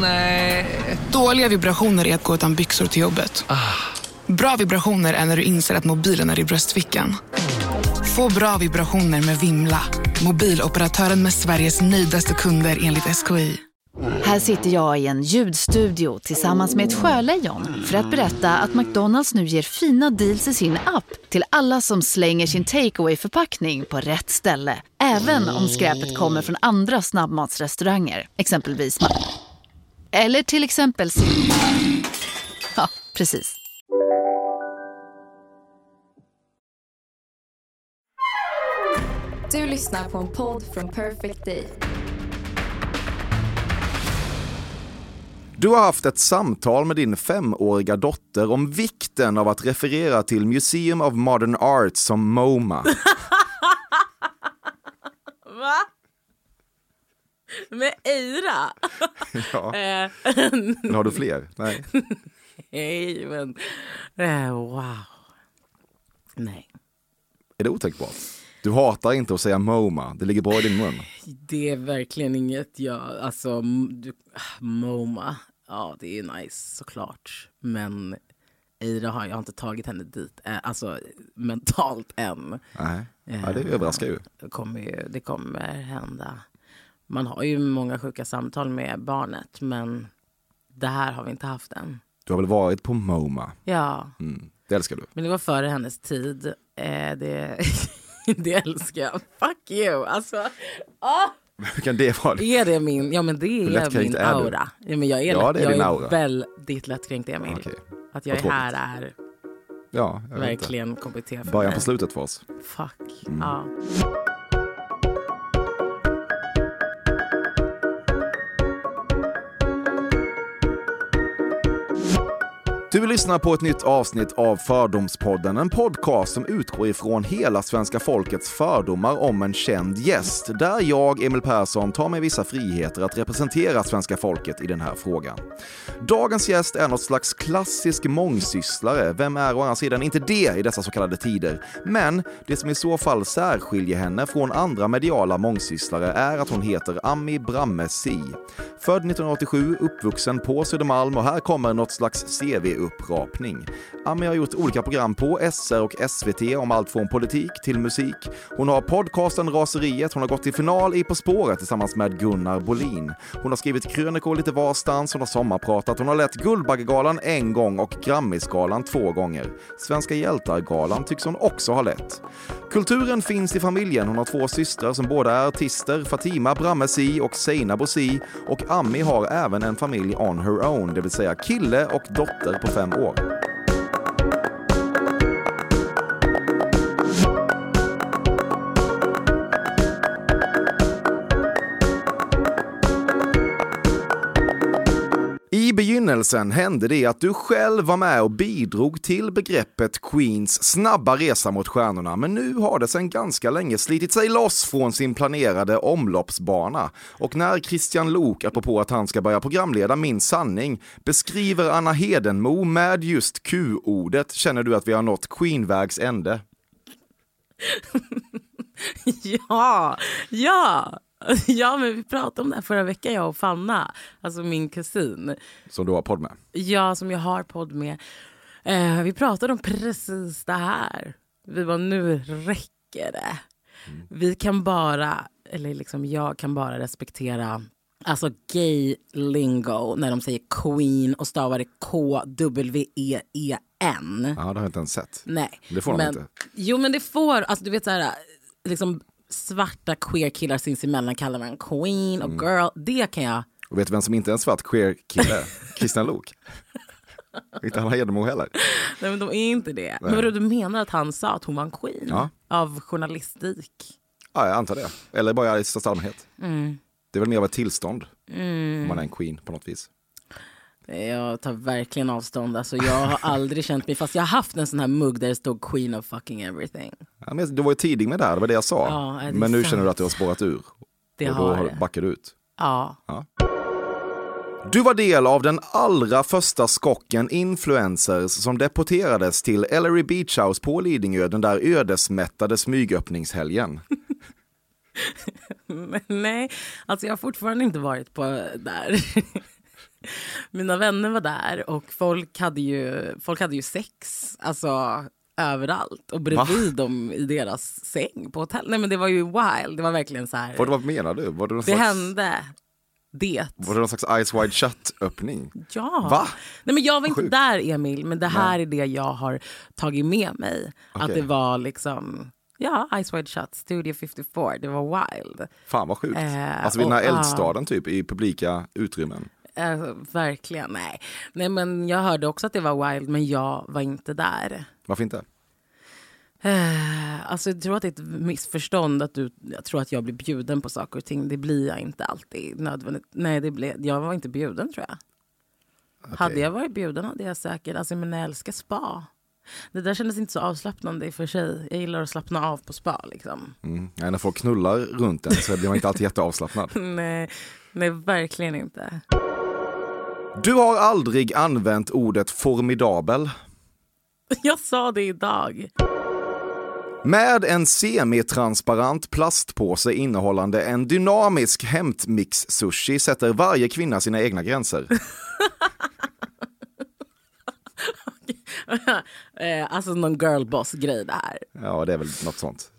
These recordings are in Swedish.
Nej. Dåliga vibrationer är att gå utan byxor till jobbet. Bra vibrationer är när du inser att mobilen är i bröstfickan. Få bra vibrationer med Vimla. Mobiloperatören med Sveriges nöjdaste kunder enligt SKI. Här sitter jag i en ljudstudio tillsammans med ett sjölejon för att berätta att McDonalds nu ger fina deals i sin app till alla som slänger sin takeaway förpackning på rätt ställe. Även om skräpet kommer från andra snabbmatsrestauranger, exempelvis Eller till exempel Ja, precis. Du lyssnar på en podd från Perfect Day. Du har haft ett samtal med din femåriga dotter om vikten av att referera till Museum of Modern Art som MoMA. Va? Med Eira? Ja. Eh, Men har du fler? Nej. Nej, men... eh, Wow. Nej. Är det otänkbart? Du hatar inte att säga MoMA, det ligger bra i din mun. Det är verkligen inget jag... Alltså, du, MoMA. Ja, det är nice såklart. Men Eira har, jag har inte tagit henne dit. Eh, alltså mentalt än. Nej, ja, det överraskar ju. Det kommer, det kommer hända. Man har ju många sjuka samtal med barnet, men det här har vi inte haft än. Du har väl varit på MoMA? Ja, Mm. Det älskar du. men det var före hennes tid. Eh, det, det älskar jag. Fuck you! Alltså, ah, Hur kan det vara? är det min... Ja, men det är min är du? aura. Ja, men jag är, Ja, det är jag din är aura. väldigt lättkränkt Emil. Okej. Att jag Vad är här är Ja, verkligen KBT för Början mig. på slutet för oss. Fuck. Mm. Ja. Lyssnar på ett nytt avsnitt av Fördomspodden, en podcast som utgår ifrån hela svenska folkets fördomar om en känd gäst, där jag, Emil Persson, tar mig vissa friheter att representera svenska folket i den här frågan. Dagens gäst är något slags klassisk mångsysslare. Vem är å andra sidan inte det i dessa så kallade tider? Men det som i så fall särskiljer henne från andra mediala mångsysslare är att hon heter Ami Bramme Si. Född 1987, uppvuxen på Södermalm och här kommer något slags CV upp upprapning. Ami har gjort olika program på SR och SVT om allt från politik till musik. Hon har podcasten Raseriet, hon har gått till final i På spåret tillsammans med Gunnar Bolin. Hon har skrivit krönikor lite varstans, hon har sommarpratat, hon har lett Guldbaggegalan en gång och Grammisgalan två gånger. Svenska hjältar-galan tycks hon också ha lett. Kulturen finns i familjen. Hon har två systrar som båda är artister, Fatima Bramesi och Seinabo Si. Och Ami har även en familj on her own, det vill säga kille och dotter på fem år. I hände det att du själv var med och bidrog till begreppet Queens snabba resa mot stjärnorna, men nu har det sedan ganska länge slitit sig loss från sin planerade omloppsbana. Och när Christian Lok, apropå att han ska börja programleda Min sanning, beskriver Anna Hedenmo med just Q-ordet känner du att vi har nått Queen-vägs ände. Ja, ja. Ja, men vi pratade om det här förra veckan, jag och Fanna, alltså min kusin. Som du har podd med. Ja, som jag har podd med. Eh, vi pratade om precis det här. Vi var nu räcker det. Vi kan bara, eller liksom jag kan bara respektera Alltså gay lingo när de säger queen och stavar det K-W-E-E-N. Ja, det har jag inte ens sett. Nej. Det får de men, inte. Jo men det får, alltså du vet så här, liksom svarta queer killar sinsemellan kallar man queen och Mm. girl. Det kan jag, Och vet du vem som inte är en svart queer-kille? Christian Lok. Inte Anna Hedenmo heller. nej men de är inte det. Men vadå du menar att han sa att hon var en queen? Ja. Av journalistik? Ja, jag antar det. Eller bara i största allmänhet. Mm. Det är väl mer av ett tillstånd. Om man är en queen på något vis. Jag tar verkligen avstånd. Alltså, jag har aldrig känt mig, fast jag har haft en sån här mugg där det stod queen of fucking everything. Ja, men du var ju tidig med det här, det var det jag sa. Ja, det men nu sant. känner du att du har spårat ur. Det och då det. backar du ut. Ja. Du var del av den allra första skocken influencers som deporterades till Ellery Beach House på Lidingö den där ödesmättade smygöppningshelgen. Nej, alltså jag har fortfarande inte varit på där. Mina vänner var där och folk hade ju, folk hade ju sex alltså, överallt och bredvid Va? dem i deras säng på hotell. Nej men det var ju wild. Det var verkligen så här. Vad, vad menar du? Var det Det slags, hände. Det. var det någon slags Eyes Wide Shut-öppning? Ja. Va? Nej, men jag var inte Sjukt. där Emil, men det här är det jag har tagit med mig. Att Okej. det var liksom, ja, Ice Wide Shut, Studio 54, det var wild. Fan vad sjukt. Eh, alltså vid den här eldstaden typ, i publika utrymmen. Eh, verkligen, nej. Nej men jag hörde också att det var wild, men jag var inte där. Varför inte? Eh, alltså jag tror att det är ett missförstånd att du jag tror att jag blir bjuden på saker och ting. Det blir jag inte alltid nödvändigt. Nej, det blev, jag var inte bjuden tror jag. Hade jag varit bjuden hade jag säkert, alltså men jag älskar spa. Det där kändes inte så avslappnande i och för sig. Jag gillar att slappna av på spa liksom. Mm. Ja, när folk knullar runt en så blir man inte alltid jätteavslappnad. nej, nej, verkligen inte. Du har aldrig använt ordet formidabel. Jag sa det idag. Med en semitransparent plastpåse innehållande en dynamisk hämtmix-sushi sätter varje kvinna sina egna gränser. eh, alltså någon girlboss-grej det här. Ja, det är väl något sånt.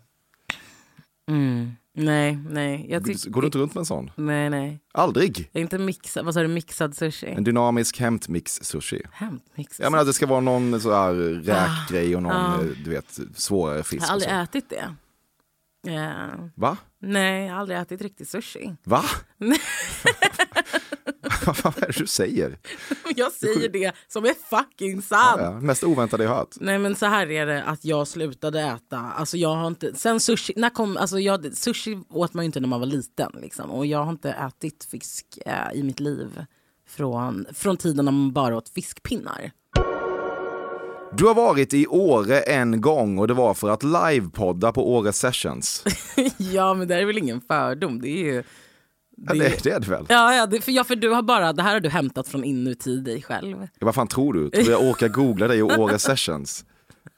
Nej, nej. Jag tyck- Går du inte runt med en sån? Nej, nej. Aldrig? Inte mixad, vad sa du, mixad sushi? En dynamisk hämtmix-sushi. Hämtmix. Jag menar att det ska vara någon så här räkgrej och någon, eh, du vet, svårare fisk. jag har aldrig ätit det. Ja. Va? Nej, jag har aldrig ätit riktig sushi. Va? Vad är det du säger? Jag säger det som är fucking Ja, sant. ja. Mest oväntade jag hört. Nej men så här är det att jag slutade äta, alltså jag har inte, sen sushi, när kom, alltså jag, sushi åt man ju inte när man var liten liksom. Och jag har inte ätit fisk eh, i mitt liv från, från tiden när man bara åt fiskpinnar. Du har varit i Åre en gång och det var för att livepodda på Åre Sessions. ja men det är väl ingen fördom, det är ju... Ja, det, det är det väl? Ja, ja, det, för, ja, för du har bara, det här har du hämtat från inuti dig själv. Vad fan tror du? Tror jag orkar googla dig och Åre Sessions?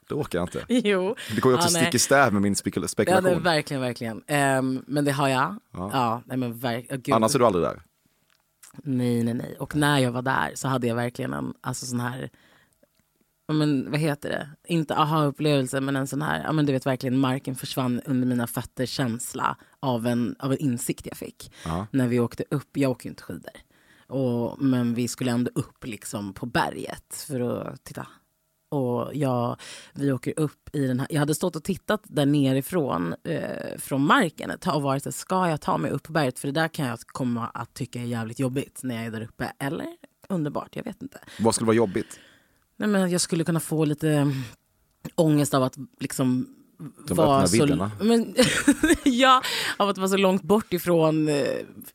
Det orkar jag inte. Jo. Det går ju också Ja, stick i stäv med min Ja, spekulation. det, verkligen, verkligen. Ehm, men det har jag. Ja. nej, men verk, oh. Annars är du aldrig där. Nej, nej, nej. Och när jag var där så hade jag verkligen en alltså sån här, ja, men, vad heter det? Inte aha-upplevelse men en sån här, ja, men du vet verkligen marken försvann under mina fötter känsla av en, av en insikt jag fick. När vi åkte upp, jag åker ju inte skidor. Och, men vi skulle ändå upp liksom på berget för att titta. Och jag, vi åker upp i den här, jag hade stått och tittat där nerifrån eh, från marken ett tag och varit så ska jag ta mig upp på berget? För det där kan jag komma att tycka är jävligt jobbigt när jag är där uppe. Eller underbart, jag vet inte. Vad skulle vara jobbigt? Nej, men jag skulle kunna få lite mm, ångest av att liksom De vara öppna vidderna. men, ja, av att vara så långt bort ifrån eh,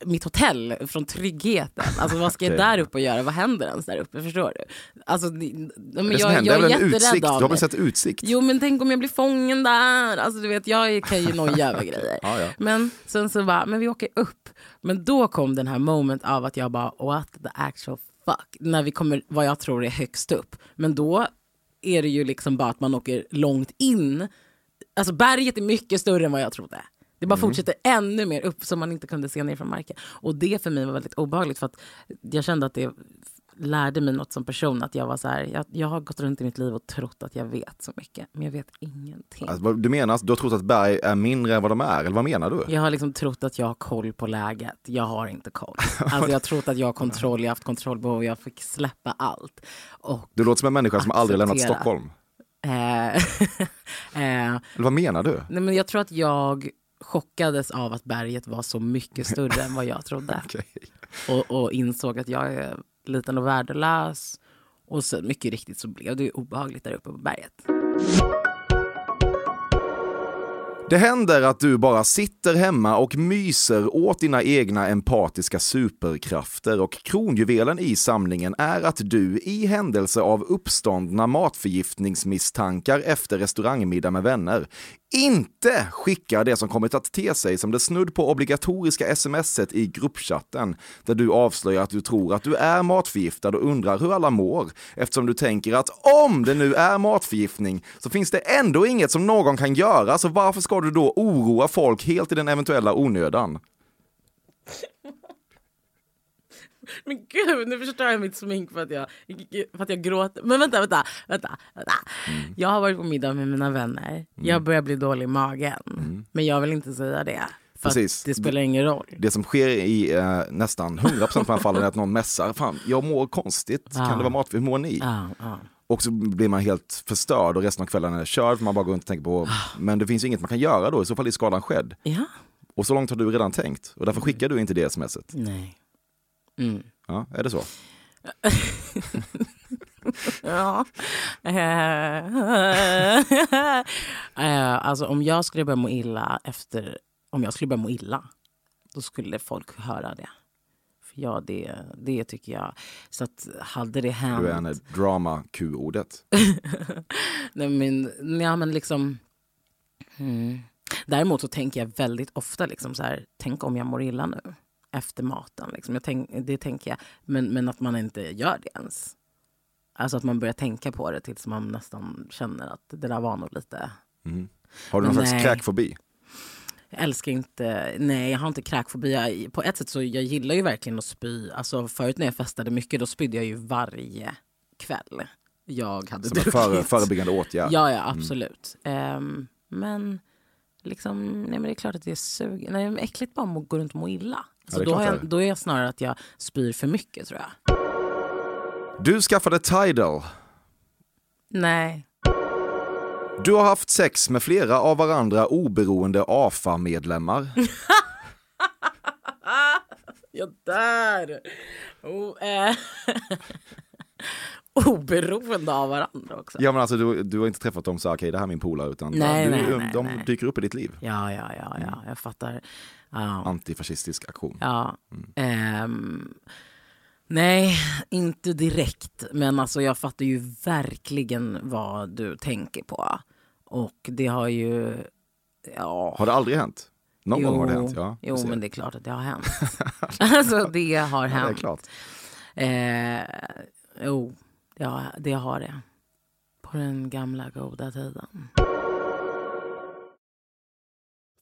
mitt hotell, från tryggheten. Alltså vad ska jag där uppe och göra? Vad händer ens där uppe? Förstår du? Alltså, det, men Det jag, händer jag är jätterädd utsikt? Du av har väl sett utsikt? Jo men tänk om jag blir fången där. Alltså du vet jag kan ju noja över grejer. Ja, ja. Men sen så bara, men vi åker upp. Men då kom den här moment av att jag bara, what the actual fuck. När vi kommer, vad jag tror är högst upp. Men då är det ju liksom bara att man åker långt in. Alltså berget är mycket större än vad jag trodde. Det bara fortsätter ännu mer upp som man inte kunde se ner från marken. Och det för mig var väldigt obehagligt för att jag kände att det lärde mig något som person. Att jag var så här, jag, jag har gått runt i mitt liv och trott att jag vet så mycket. Men jag vet ingenting. Alltså, du menar, du har trott att berg är mindre än vad de är, eller vad menar du? Jag har liksom trott att jag har koll på läget. Jag har inte koll. Alltså jag har trott att jag har kontroll, jag har haft kontrollbehov, jag fick släppa allt. Och, Du låter som en människa som aldrig lämnat. Stockholm. eh, eh, vad menar du? nej men jag tror att jag chockades av att berget var så mycket större än vad jag trodde. Okej. Och, och insåg att jag är liten och värdelös. Och så mycket riktigt så blev det ju obehagligt där uppe på berget. Det händer att du bara sitter hemma och myser åt dina egna empatiska superkrafter och kronjuvelen i samlingen är att du i händelse av uppståndna matförgiftningsmisstankar efter restaurangmiddag med vänner inte skickar det som kommit att te sig som det snudd på obligatoriska smset i gruppchatten där du avslöjar att du tror att du är matförgiftad och undrar hur alla mår eftersom du tänker att om det nu är matförgiftning så finns det ändå inget som någon kan göra så varför ska du då oroa folk helt i den eventuella onödan? Men gud, nu förstör jag mitt smink för att jag, för att jag gråter. Men vänta, vänta, vänta. vänta. Mm. Jag har varit på middag med mina vänner. Jag börjar bli dålig i magen. Men jag vill inte säga det. Mm. Precis. det spelar ingen roll. Det som sker i eh, nästan 100% av fallen är att någon mässar, fan jag mår konstigt, kan det vara mat, hur mår ni? Ja, ja. Och så blir man helt förstörd och resten av kvällen är körd man bara går runt och tänker på, men det finns ju inget man kan göra då, i så fall är skadan skedd. ja. Och så långt har du redan tänkt och därför skickar du inte det smset. Nej. Mm. Ja, är det så? Ja. Eh, alltså om jag skulle börja må illa efter, om jag skulle börja må illa, då skulle folk höra det. För ja, det, det tycker jag. Så att hade det hänt. Du är en drama-Q-ordet. Nej, men, ja, men liksom... Mm. Däremot så tänker jag väldigt ofta liksom så här, tänk om jag mår illa nu efter maten. Liksom. Jag tänk, det tänker jag. Men, men att man inte gör det ens. Alltså att man börjar tänka på det tills man nästan känner att det där var nog lite... Har du någon slags Nej. kräkfobi? Jag älskar inte, nej jag har inte kräkfobi. Jag, på ett sätt så jag gillar ju verkligen att spy. Alltså förut när jag festade mycket då spydde jag ju varje kväll. Jag hade Som en före, förebyggande åtgärd? Ja, ja absolut. Ehm, men liksom, nej men det är klart att det är sug... Nej, men äckligt bara att gå runt och må illa. Ja, Så är då, jag, då är jag snarare att jag spyr för mycket tror jag. Du skaffade Tidal. Nej. Du har haft sex med flera av varandra oberoende AFA-medlemmar. Jag dör! Oh, eh. Oberoende av varandra också. Ja men alltså du, du har inte träffat dem så okej det här är min polare utan Nej, du, nej, nej, de dyker upp i ditt liv. Ja, ja, ja, ja. jag fattar. Ja. Antifascistisk aktion. Ja. Ehm, nej, inte direkt. Men alltså, jag fattar ju verkligen vad du tänker på. Och det har ju... Ja. Har det aldrig hänt? Någon gång har det hänt? Ja, jo men det är klart att det har hänt. alltså det har ja, det är hänt. klart. Eh, jo, ja, det har det. På den gamla goda tiden.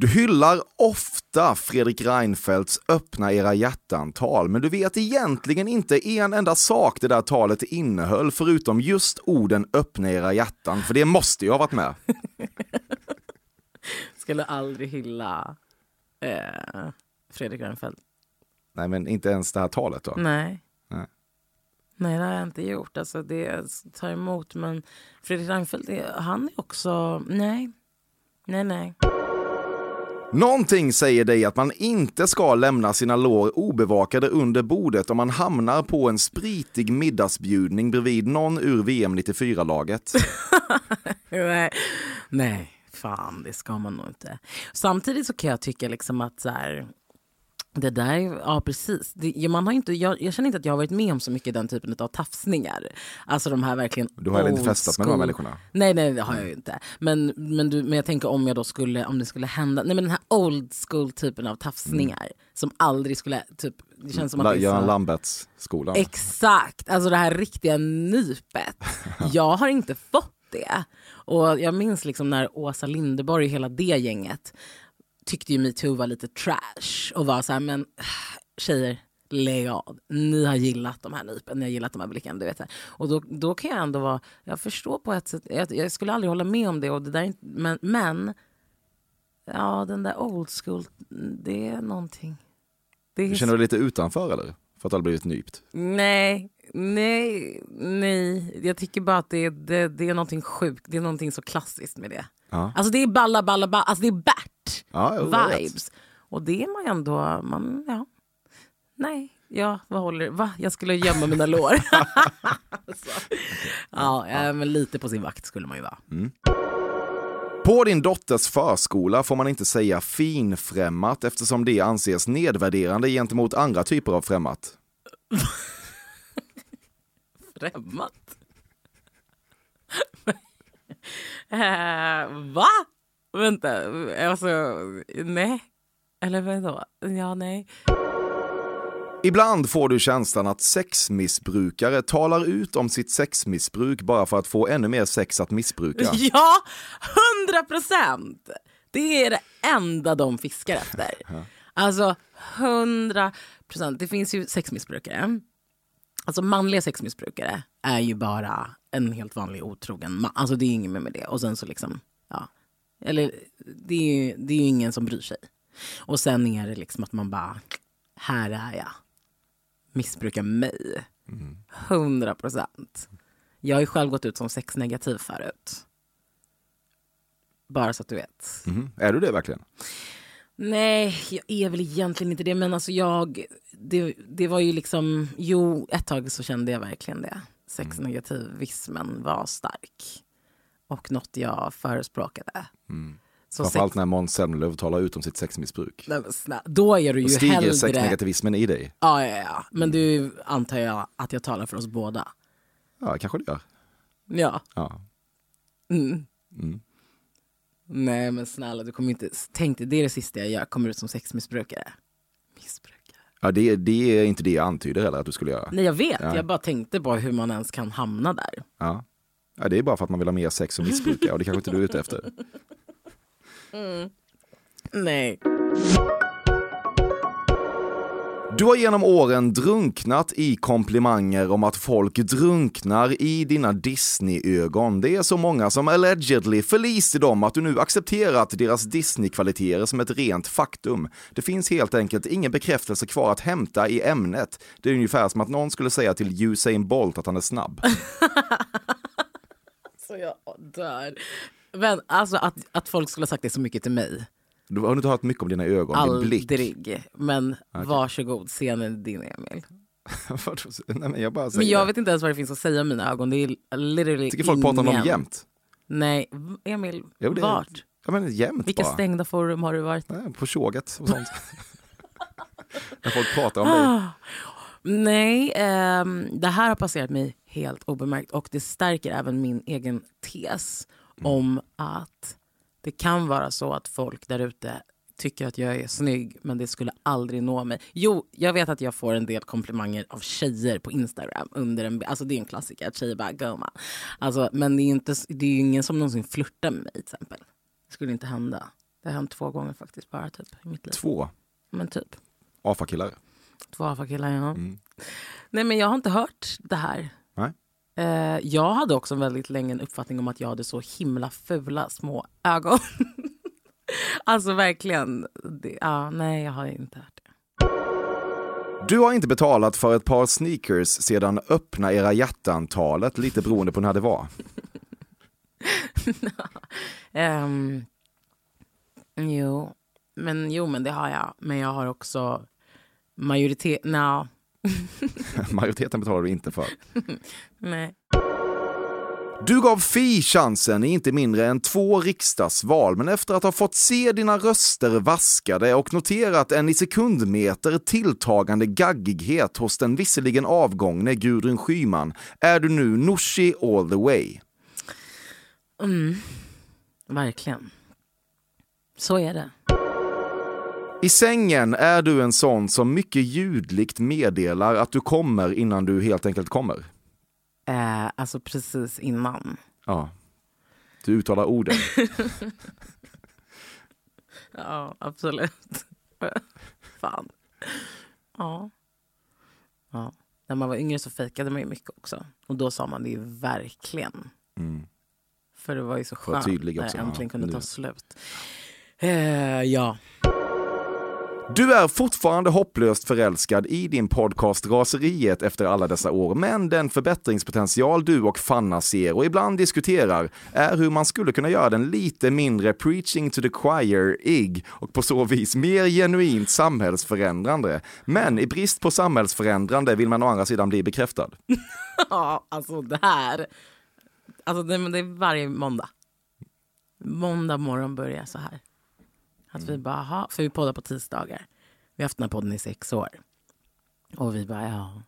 Du hyllar ofta Fredrik Reinfeldts Öppna era hjärtan-tal, men du vet egentligen inte en enda sak det där talet innehöll förutom just orden Öppna era hjärtan, för det måste ju ha varit med. Skulle aldrig hylla eh, Fredrik Reinfeldt. Nej, men inte ens det här talet då? Nej. Nej. Nej, det har jag inte gjort. Alltså, det tar emot. Men Fredrik Reinfeldt, han är också... Nej. Nej, nej. Någonting säger dig att man inte ska lämna sina lår obevakade under bordet om man hamnar på en spritig middagsbjudning bredvid någon ur VM 94-laget. nej. Nej, fan det ska man nog inte. Samtidigt så kan jag tycka liksom att så här, det där, ja precis. Det, man har inte, jag, jag känner inte att jag har varit med om så mycket den typen av tafsningar. Alltså de här verkligen Du har heller inte festat med de här människorna? Nej, nej det har jag ju inte. Men, men, du, men jag tänker om jag då skulle, om det skulle hända, nej men den här old school typen av tafsningar som aldrig skulle, typ, det känns som att Göran så- Lamberts-skolan. Exakt, alltså det här riktiga nypet. Jag har inte fått det. Och jag minns liksom när Åsa Linderborg och hela det gänget tyckte ju metoo var lite trash och var så här, men tjejer, lägg av. Ni har gillat de här nypen, ni har gillat de här blicken. Du vet. här. Och då, då kan jag ändå vara, jag förstår på ett sätt, jag, jag skulle aldrig hålla med om det. Och det där är men, men, ja den där old school, det är någonting. Det är Känner du dig lite utanför eller? För att du har blivit nypt? Nej, nej, nej. Jag tycker bara att det, det, det är någonting sjukt. Det är någonting så klassiskt med det. Ja. Alltså det är balla, balla, balla. Alltså det är Bert Ja, jo, vibes. Och det är man ändå, man, ja. Nej, ja, vad håller Va? Jag skulle gömma mina lår. Så. Ja, ja, men lite på sin vakt skulle man ju vara. På din dotters förskola får man inte säga finfrämmat eftersom det anses nedvärderande gentemot andra typer av främmat. Främmat? eh, va? Vänta, alltså, nej. Eller vadå? Ja, nej. Ibland får du känslan att sexmissbrukare talar ut om sitt sexmissbruk bara för att få ännu mer sex att missbruka. Ja, hundra procent! Det är det enda de fiskar efter. Alltså hundra procent. Det finns ju sexmissbrukare. Alltså manliga sexmissbrukare är ju bara en helt vanlig otrogen man. Alltså det är inget med det. Och sen så liksom, ja. Eller det är ju det är ju ingen som bryr sig. Och sen är det liksom att man bara, här är jag. Missbrukar mig. Hundra procent. Jag har ju själv gått ut som sexnegativ förut. Bara så att du vet. Mhm. Är du det verkligen? Nej, jag är väl egentligen inte det. Men alltså jag, det, det var ju liksom, jo ett tag så kände jag verkligen det. Sexnegativismen var stark. Och något jag förespråkade. Så Framförallt sex, när Måns Zelmerlöw talar ut om sitt sexmissbruk. nej, snälla, då är du Då ju stiger hellre... sexnegativismen i dig. Ja, ja, ja. Men du antar jag att jag talar för oss båda. Ja, kanske det gör. Ja. Ja. Mm. Mm. Nej men snälla, du kommer inte... Tänk dig, det är det sista jag gör. Kommer ut som sexmissbrukare. Missbrukare. Ja, det, det är inte det jag antyder heller att du skulle göra. Nej jag vet, Ja. jag bara tänkte på hur man ens kan hamna där. Ja. Ja, det är bara för att man vill ha mer sex och missbruka och det kanske inte du är ute efter. Nej. Du har genom åren drunknat i komplimanger om att folk drunknar i dina Disney-ögon. Det är så många som allegedly förliser dem att du nu accepterat deras Disney-kvaliteter som ett rent faktum. Det finns helt enkelt ingen bekräftelse kvar att hämta i ämnet. Det är ungefär som att någon skulle säga till Usain Bolt att han är snabb. Så jag dör. Men alltså att, att folk skulle ha sagt det så mycket till mig. Du har inte hört mycket om dina ögon, din blick. Aldrig. Men varsågod, scenen är din Emil. Nej, men jag bara säger Men jag det. vet inte ens vad det finns att säga om mina ögon. Det är literally Tycker folk pratar om dem ingen. jämt? Nej, Emil, Jo, det vart? Ja men jämt Vilka bara. stängda forum har du varit Nej, på tjoget och sånt. När folk pratar om dig. Nej, ehm, det här har passerat mig helt obemärkt och det stärker även min egen tes om att det kan vara så att folk där ute tycker att jag är snygg men det skulle aldrig nå mig. Jo, jag vet att jag får en del komplimanger av tjejer på Instagram under en Alltså det är en klassiker, att tjejer bara gumman. Alltså, men det är, inte, det är ju ingen som någonsin flörtar med mig till exempel. Det skulle inte hända. Det har hänt två gånger faktiskt bara typ i mitt liv. Två Men typ. AFA-killar. Två AFA-killar, ja. Mm. Nej, men jag har inte hört det här. Eh, jag hade också väldigt länge en uppfattning om att jag hade så himla fula små ögon. alltså verkligen. Det, ja, nej, jag har inte hört det. Du har inte betalat för ett par sneakers sedan öppna era hjärtan-talet, lite beroende på när det var. Ehm, jo. Men, jo, men det har jag. Men jag har också majoritet... No, Majoriteten betalar du inte för. nej. Du gav Fi chansen i inte mindre än två riksdagsval, men efter att ha fått se dina röster vaskade och noterat en i sekundmeter tilltagande gaggighet hos den visserligen avgångne Gudrun Schyman är du nu Nooshi all the way. Verkligen. Så är det. I sängen är du en sån som mycket ljudligt meddelar att du kommer innan du helt enkelt kommer. Eh, alltså precis innan. Ja. Du uttalar orden. Ja, absolut. Fan. Ja. ja. När man var yngre så fejkade man ju mycket också. Och då sa man det ju verkligen. Mm. För det var ju så skönt när det äntligen kunde ta slut. Eh, ja. Du är fortfarande hopplöst förälskad i din podcast Raseriet efter alla dessa år, men den förbättringspotential du och Fanna ser och ibland diskuterar är hur man skulle kunna göra den lite mindre preaching to the choir-ig och på så vis mer genuint samhällsförändrande. Men i brist på samhällsförändrande vill man å andra sidan bli bekräftad. Ja, alltså det här. Alltså det, det är varje måndag. Måndag morgon börjar så här. Att vi bara, aha, för vi poddar på tisdagar. Vi har haft den här podden i sex år. Och vi bara, ja,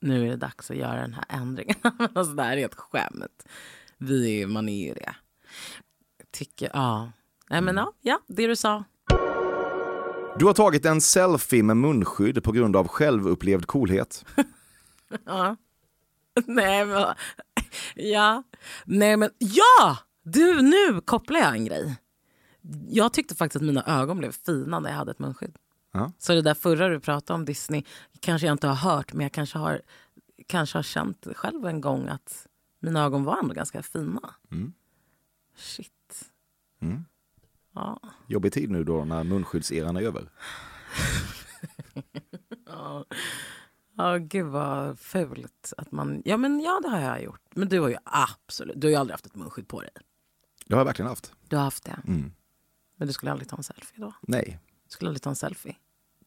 nu är det dags att göra den här ändringen. alltså det här är ett skämt. Vi är, man är ju det. Tycker, ja. Nej men ja, ja, det du sa. Du har tagit en selfie med munskydd på grund av självupplevd coolhet. Ja. Nej men, ja. Nej men, ja! Du, nu kopplar jag en grej. Jag tyckte faktiskt att mina ögon blev fina när jag hade ett munskydd. Ja. Så det där förra du pratade om Disney kanske jag inte har hört men jag kanske har, kanske har känt själv en gång att mina ögon var ändå ganska fina. Mm. Shit. Mm. Ja. Jobbig tid nu då när munskyddseran är över. Ja, ja gud vad fult att man... Ja men ja det har jag gjort. Men du har ju absolut, du har ju aldrig haft ett munskydd på dig. Det har jag verkligen haft. Du har haft det. Mm. Men du skulle aldrig ta en selfie då? Nej, Du skulle aldrig ta en selfie?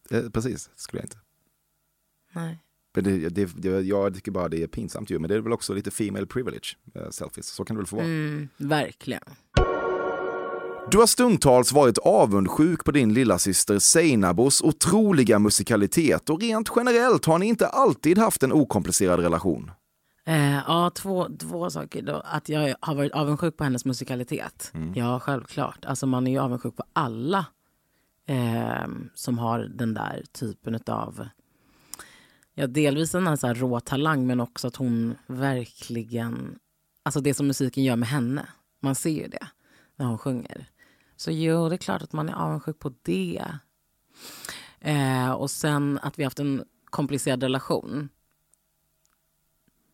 eh, precis. Det skulle jag inte. Nej. Men det, det, det, jag tycker bara det är pinsamt ju, men det är väl också lite female privilege, eh, selfies. Så kan det väl få vara. Mm, verkligen. Du har stundtals varit avundsjuk på din lilla syster Seinabos otroliga musikalitet och rent generellt har ni inte alltid haft en okomplicerad relation. Eh, ja, två, två saker. Då. Att jag har varit avundsjuk på hennes musikalitet. Mm. Ja, självklart. Alltså man är ju avundsjuk på alla eh, som har den där typen av... Ja, delvis en så här rå talang men också att hon verkligen... Alltså det som musiken gör med henne. Man ser ju det när hon sjunger. Så jo, det är klart att man är avundsjuk på det. Eh, och sen att vi har haft en komplicerad relation.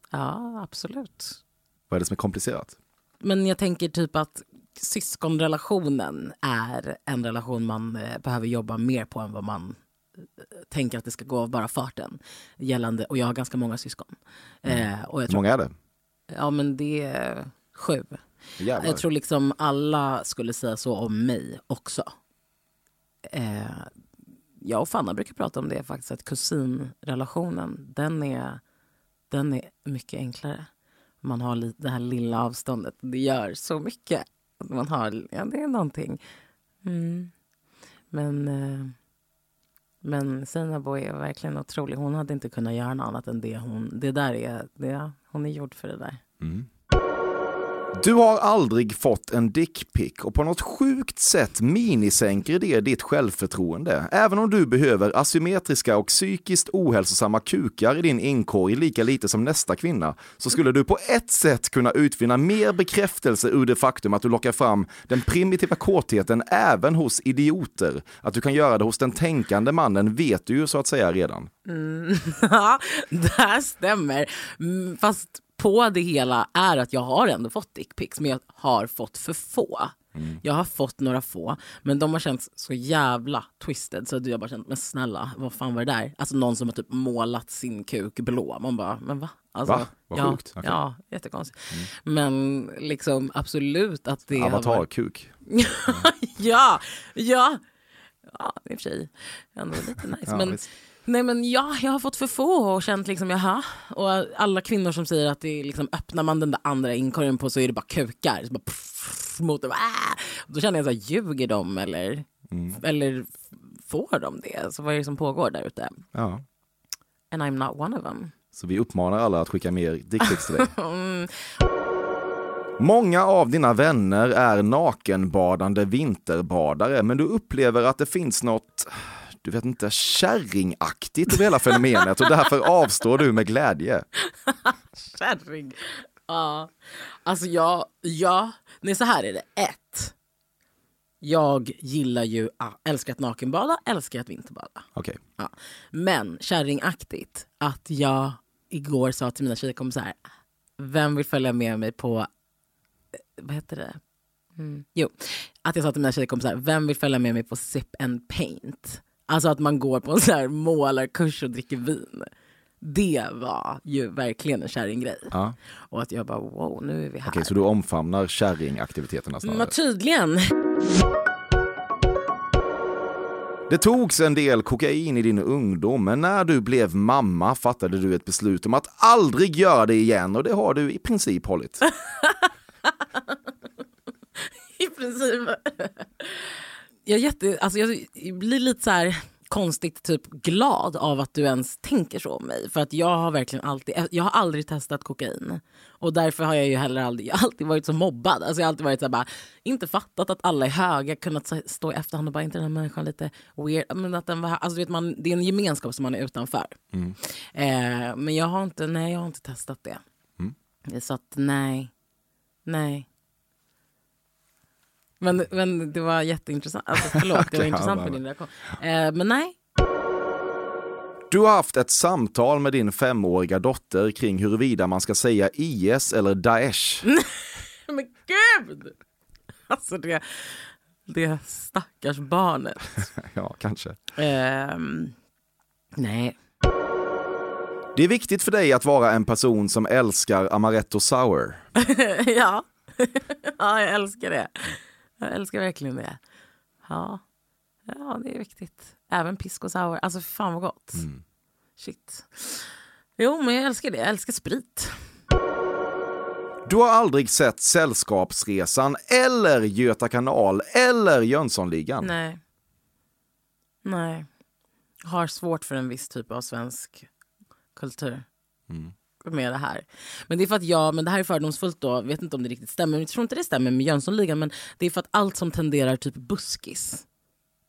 Ja, absolut. Vad är det som är komplicerat? Men jag tänker typ att syskonrelationen är en relation man eh, behöver jobba mer på än vad man eh, tänker att det ska gå av bara farten. Gällande, och jag har ganska många syskon. Eh, och jag Hur många är det? Ja men det är sju. Jävlar. Jag tror liksom alla skulle säga så om mig också. Eh, jag och Fanna brukar prata om det faktiskt, att kusinrelationen, den är, den är mycket enklare. Man har det här lilla avståndet, det gör så mycket. Man har, ja det är någonting. Mm. Men, eh, men Seinabo är verkligen otrolig. Hon hade inte kunnat göra något annat än det hon, det där är, det, hon är gjord för det där. Mm. Du har aldrig fått en dickpic och på något sjukt sätt minisänker det ditt självförtroende. Även om du behöver asymmetriska och psykiskt ohälsosamma kukar i din inkorg lika lite som nästa kvinna, så skulle du på ett sätt kunna utvinna mer bekräftelse ur det faktum att du lockar fram den primitiva kåtheten även hos idioter. Att du kan göra det hos den tänkande mannen vet du ju så att säga redan. Mm, ja, det här stämmer. Mm, fast på det hela är att jag har ändå fått dickpics, men jag har fått för få. Jag har fått några få, men de har känts så jävla twisted så att jag bara känt, men snälla, vad fan var det där? Alltså någon som har typ målat sin kuk blå. Man bara, men va? Alltså, Va? Vad ja, sjukt. Okej. Ja, jättekonstigt. Men liksom absolut att det har varit... Avatar-kuk. ja, ja. Ja, i och för sig ändå lite nice. Ja, men, visst. Nej men ja, jag har fått för få och känt liksom jaha. Och alla kvinnor som säger att det är liksom, öppnar man den där andra inkorgen på så är det bara kukar. Så bara pff, mot dem. Ah! Då känner jag så här, ljuger de eller, eller får de det? Så vad är det som pågår där ute? Ja. And I'm not one of them. Så vi uppmanar alla att skicka mer dickpics till dig. Många av dina vänner är nakenbadande vinterbadare, men du upplever att det finns något, du vet inte, kärringaktigt över hela fenomenet och därför avstår du med glädje. Kärring. Ja. Alltså jag, ja. Nej så här är det. Ett. Jag gillar ju, älskar att nakenbada, älskar att vinterbada. Okej. Ja. Men kärringaktigt att jag igår sa till mina tjejkompisar, vem vill följa med mig på, eh, vad heter det? Mm. Jo, att jag sa till mina tjejkompisar, vem vill följa med mig på Sip and Paint? Alltså att man går på en så här målarkurs och dricker vin. Det var ju verkligen en kärringgrej. Ja. Och att jag bara wow, nu är vi här. Okej, så du omfamnar kärringaktiviteterna snarare? Men tydligen. Det togs en del kokain i din ungdom, men när du blev mamma fattade du ett beslut om att aldrig göra det igen och det har du i princip hållit. I princip. Jag, jätte, alltså jag blir lite så här konstigt typ glad av att du ens tänker så om mig. För att jag har verkligen alltid, jag har aldrig testat kokain. Och därför har jag ju heller aldrig, jag har alltid varit så mobbad. Alltså jag har alltid varit så bara, inte fattat att alla är höga, kunnat stå i efterhand och bara, inte den här människan lite weird. Men att den var, alltså vet, man, det är en gemenskap som man är utanför. Eh, men jag har inte, nej jag har inte testat det. Så att nej, nej. Men, men det var jätteintressant. Alltså, förlåt, det var intressant med din reaktion. Eh, men nej. Du har haft ett samtal med din femåriga dotter kring huruvida man ska säga IS eller Daesh. Men gud! Alltså det, det stackars barnet. Ja, kanske. Ehm, nej. Det är viktigt för dig att vara en person som älskar amaretto sour. ja. ja, jag älskar det. Jag älskar verkligen det. Ja, ja det är viktigt. Även pisk och sour. Alltså fan vad gott. Shit. Jo, men jag älskar det. Jag älskar sprit. Du har aldrig sett Sällskapsresan eller Göta kanal eller Jönssonligan. Nej. Nej. Har svårt för en viss typ av svensk kultur. Med det här. Men det är för att jag, men det här är fördomsfullt då, vet inte om det riktigt stämmer, men jag tror inte det stämmer med Jönssonligan, men det är för att allt som tenderar typ buskis.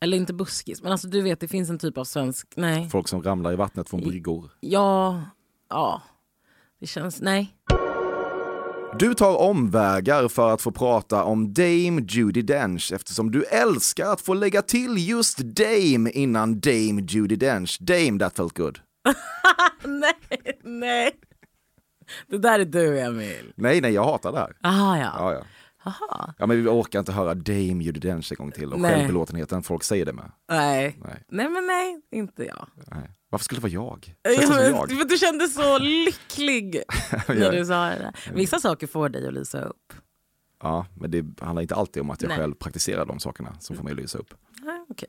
Eller inte buskis, men alltså du vet det finns en typ av svensk, nej. Folk som ramlar i vattnet från bryggor. Ja, ja. Det känns, nej. Du tar omvägar för att få prata om Dame Judi Dench eftersom du älskar att få lägga till just Dame innan Dame Judi Dench. Dame that felt good. nej, nej. Det där är du Emil. Nej, nej, jag hatar det här. Aha, ja. Ja, ja. Aha. ja men vi orkar inte höra Dame Judi Dench en gång till och Nej. självbelåtenheten folk säger det med. Nej. Nej. nej, men nej, inte jag. Nej. Varför skulle det vara jag? Ja, men, jag? för du kände så lycklig när du sa det. Vissa saker får dig att lysa upp. Ja, men det handlar inte alltid om att jag Nej. själv praktiserar de sakerna som får mig att lysa upp. Nej, okej.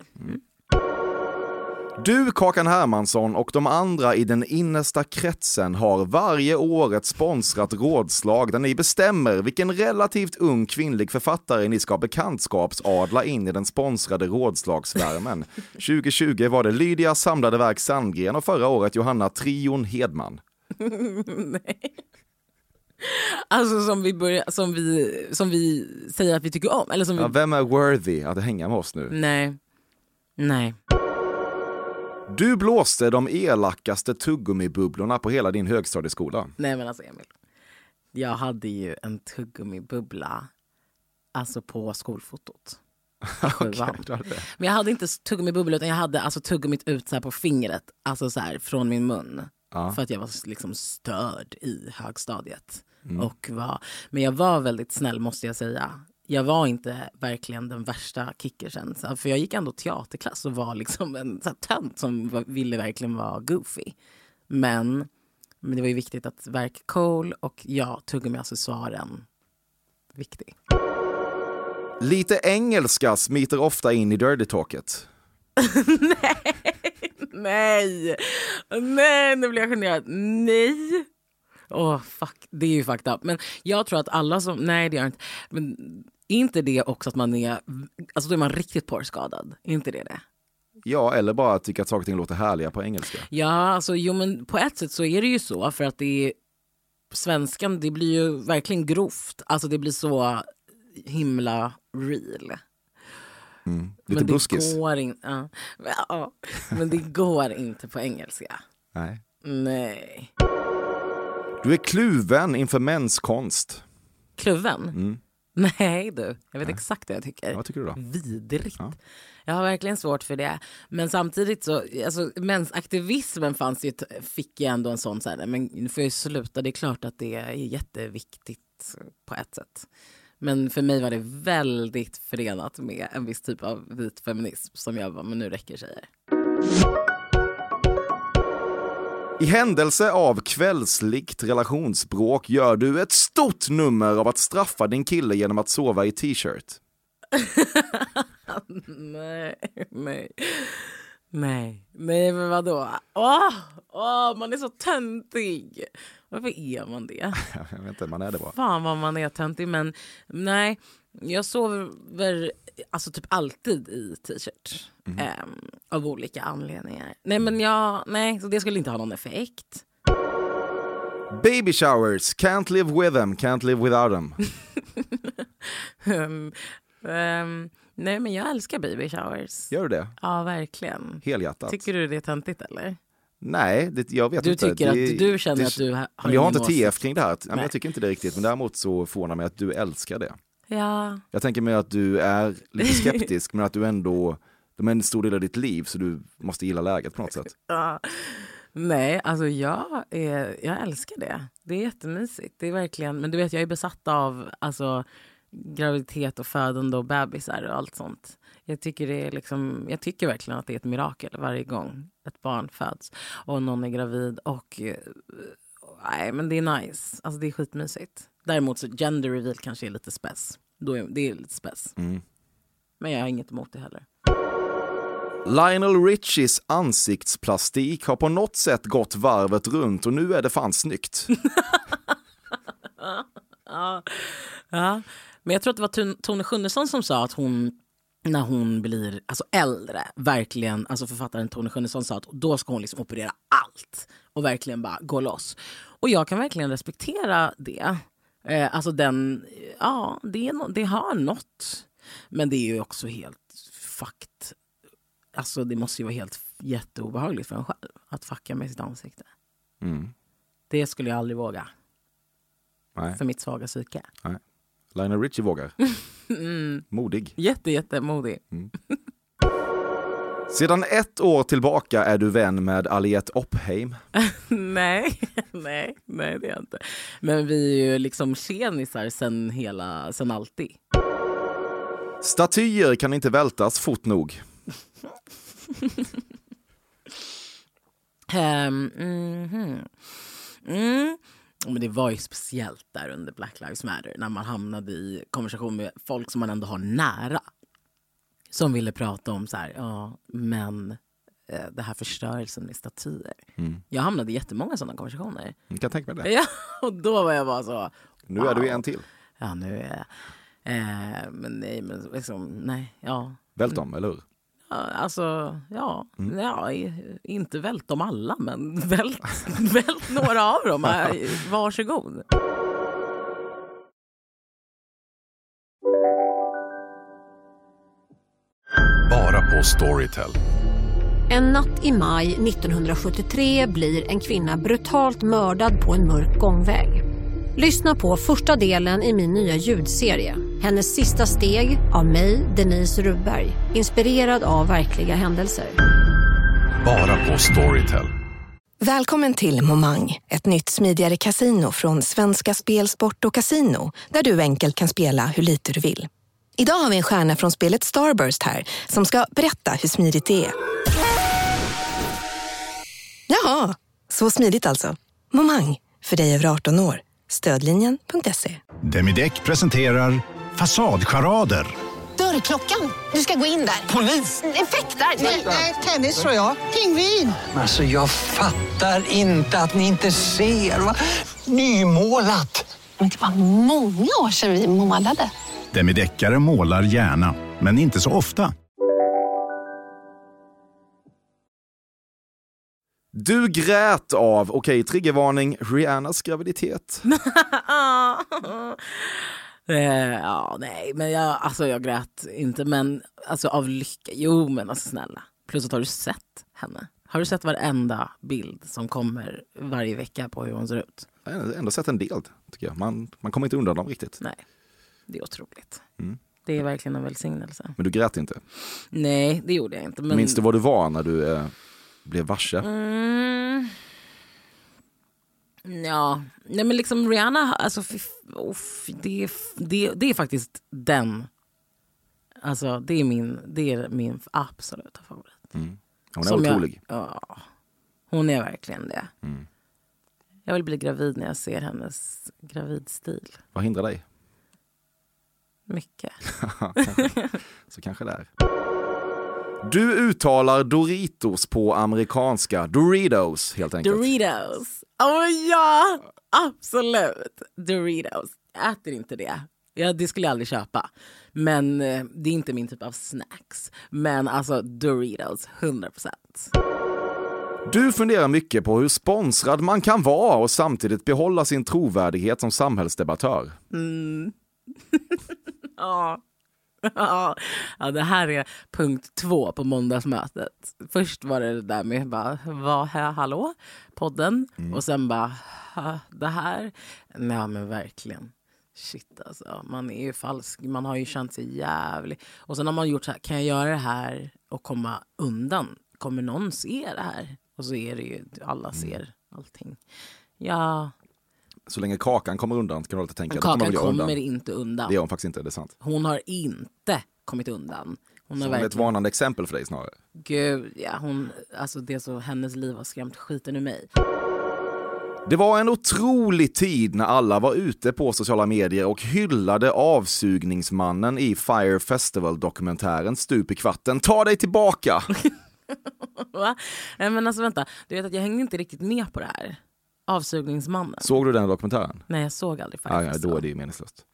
Du, Kakan Hermansson och de andra i den innersta kretsen har varje år ett sponsrat rådslag där ni bestämmer vilken relativt ung kvinnlig författare ni ska bekantskapsadla in i den sponsrade rådslagsvärmen. 2020 var det Lydia Samlade Verk Sandgren och förra året Johanna Trion Hedman. Nej. Alltså som vi, börjar, som, vi, som vi säger att vi tycker om. Eller som vi, Ja, vem är worthy att hänga med oss nu? Nej. Nej. Du blåste de elakaste tuggummibubblorna på hela din högstadieskola. Nej men alltså Emil. Jag hade ju en tuggummi-bubbla alltså på skolfotot. Det. Men jag hade inte tuggummi-bubbla utan jag hade alltså tuggummit ut så på fingret. Alltså så här från min mun. Ja. För att jag var liksom störd i högstadiet. Och var, men jag var väldigt snäll måste jag säga. Jag var inte verkligen den värsta kickersen. För jag gick ändå teaterklass och var liksom en så här tönt som ville verkligen vara goofy. Men, men det var ju viktigt att verka cool och ja, tuggummi-accessoaren viktig. Lite engelska smiter ofta in i dirty talket. Nej! Nej, nu blir jag generad. Nej! Åh, fuck. Det är ju fucked up. Men jag tror att alla som... Nej, det gör jag inte. Men är inte det också att man är... Alltså då är man riktigt porrskadad. Är inte det det? Ja, eller bara tycka att saker och ting låter härliga på engelska. Ja, alltså jo men på ett sätt så är det ju så för att det är... Svenskan, det blir ju verkligen grovt. Alltså det blir så himla real. Lite men det buskis. går inte... Ja. Men, ja. men det går inte på engelska. Nej. Nej. Du är kluven inför mänskonst. Kluven? Nej du, jag vet exakt vad jag tycker. Vad tycker du då? Vidrigt. Ja. Jag har verkligen svårt för det. Men samtidigt så, alltså mensaktivismen fanns ju, fick jag ändå en sån så här, men nu får jag ju sluta. Det är klart att det är jätteviktigt på ett sätt. Men för mig var det väldigt förenat med en viss typ av vit feminism som jag var, men nu räcker tjejer. I händelse av kvällsligt relationsbråk gör du ett stort nummer av att straffa din kille genom att sova i t-shirt. nej, nej. Nej, nej men vadå? Åh, åh, man är så töntig. Varför är man det? Jag vet inte, man är det bra. Fan vad man är töntig. Men nej, jag sover alltså typ alltid i t-shirt. Mhm. Ehm, av olika anledningar. Nej men jag, nej, så det skulle inte ha någon effekt. Baby showers, can't live with them, can't live without them. Ehm, ehm, nej men jag älskar baby showers. Gör du det? Ja verkligen. Helhjärtat? Tycker du det är töntigt eller? Nej, det, jag vet Du inte. tycker det, att du känner det, att du har Jag har inte TF kring det här. Nej. jag tycker inte det riktigt, men däremot så förvånar mig att du älskar det. Ja. Jag tänker mig att du är lite skeptisk, men att du ändå, de är en stor del av ditt liv, så du måste gilla läget på något sätt. Ja. Nej, alltså jag, är, jag älskar det. Det är jättemysigt. Det är verkligen, men du vet, jag är besatt av alltså, graviditet och födande och bebisar och allt sånt. Jag tycker, det är liksom, jag tycker verkligen att det är ett mirakel varje gång ett barn föds och någon är gravid. Och, eh, nej, men det är nice. Alltså, det är skitmysigt. Däremot så gender reveal kanske är lite spess. Då är, det är lite spess. Mm. Men jag har inget emot det heller. Lionel Richies ansiktsplastik har på något sätt gått varvet runt och nu är det fan snyggt. Ja. ja. Men jag tror att det var Tone- Schunnesson som sa att hon när hon blir alltså, äldre, verkligen, alltså författaren Tone Schunnesson sa att då ska hon liksom operera allt och verkligen bara gå loss. Och jag kan verkligen respektera det. Eh, alltså den, ja, det, är no, det har något. Men det är ju också helt fakt. Alltså det måste ju vara helt jätteobehagligt för en själv att fucka med sitt ansikte. Mm. Det skulle jag aldrig våga Nej, för mitt svaga psyke. nej. Lionel Richie vågar. Mm. Modig. Jätte, jättemodig. Sedan ett år tillbaka är du vän med Aliette Oppheim. nej, nej, nej det är jag inte. Men vi är ju liksom tjenisar sen, hela, sen alltid. Statyer kan inte vältas fort nog. Um, mhm. mm. Men det var ju speciellt där under Black Lives Matter när man hamnade i konversation med folk som man ändå har nära. Som ville prata om så här, ja, men eh, det här förstörelsen med statyer. Mm. Jag hamnade i jättemånga sådana konversationer. Jag kan tänka mig det. Ja, och då var jag bara så, Nu är du wow. en till. Ja, nu är jag... Eh, men nej, men liksom, nej, ja. Vält dem, eller hur? Alltså, ja. Mm. ja inte vält dem alla, men vält, vält några av dem. Varsågod. På Storytel. En natt i maj 1973 blir en kvinna brutalt mördad på en mörk gångväg. Lyssna på första delen i min nya ljudserie. Hennes sista steg av mig, Denise Rubberg. Inspirerad av verkliga händelser. Bara på Storytel. Välkommen till Momang, ett nytt smidigare casino från Svenska Spel, Sport och Casino där du enkelt kan spela hur lite du vill. Idag har vi en stjärna från spelet Starburst här som ska berätta hur smidigt det är. Jaha, så smidigt alltså. Momang, för dig över 18 år. Stödlinjen.se. Demideck presenterar Fasadcharader. Dörrklockan. Du ska gå in där. Polis? Effektar? Nej, tennis tror jag. Pingvin. Alltså jag fattar inte att ni inte ser. Va? Nymålat! Men det var många år sedan vi målade. Demideckare målar gärna, men inte så ofta. Du grät av, okej, triggervarning, Rihannas graviditet. Eh, ja, nej, men jag, alltså, jag grät inte. Men alltså, av lycka. Jo, men alltså, snälla. Plus att har du sett henne? Har du sett varenda bild som kommer varje vecka på hur hon ser ut? Jag ändå sett en del, tycker jag. Man, man kommer inte undan dem riktigt. Nej, det är otroligt. Mm. Det är verkligen en välsignelse. Men du grät inte. Nej, det gjorde jag inte. Men... Minns du vad du var när du eh, blev varse? Mm. Ja, nej men liksom Rihanna, alltså, uff, det, är- det, det är faktiskt den. Alltså det är min, det är min absoluta favorit. Mm. Hon är Som jag- otrolig. Ja, hon är verkligen det. Mm. Jag vill bli gravid när jag ser hennes gravidstil. Vad hindrar dig? Mycket. kanske. Så kanske det är. Du uttalar Doritos på amerikanska. Doritos helt enkelt. Doritos. Oh, ja, absolut. Doritos. Jag äter inte det. Ja, det skulle jag aldrig köpa. Men eh, det är inte min typ av snacks. Men alltså Doritos, 100 procent. Du funderar mycket på hur sponsrad man kan vara och samtidigt behålla sin trovärdighet som samhällsdebattör. Mm. ja. Ja, det här är punkt två på måndagsmötet. Först var det det där med bara, vad här, hallå, podden. Och sen bara, det här. Nej men verkligen. Shit alltså, man är ju falsk. Man har ju känt sig jävlig. Och sen har man gjort så här, kan jag göra det här och komma undan? Kommer någon se det här? Och så är det ju, alla ser allting. Ja, Så länge Kakan kommer undan kan du alltid tänka. kommer Kakan jag kommer undan. inte undan. Det gör hon faktiskt inte, det är sant. Hon har inte kommit undan. Hon Så har hon är ett verkligen... varnande exempel för dig snarare. Gud, ja, hon, alltså det så, hennes liv har skrämt skiten ur mig. Det var en otrolig tid när alla var ute på sociala medier och hyllade avsugningsmannen i Fire Festival-dokumentären Stup i kvarten. Ta dig tillbaka! Va? Nej, men alltså vänta, du vet att jag hängde inte riktigt med på det här. Avsugningsmannen. Såg du den dokumentären? Nej, jag såg aldrig Fire Ja, ja, då är det ju meningslöst.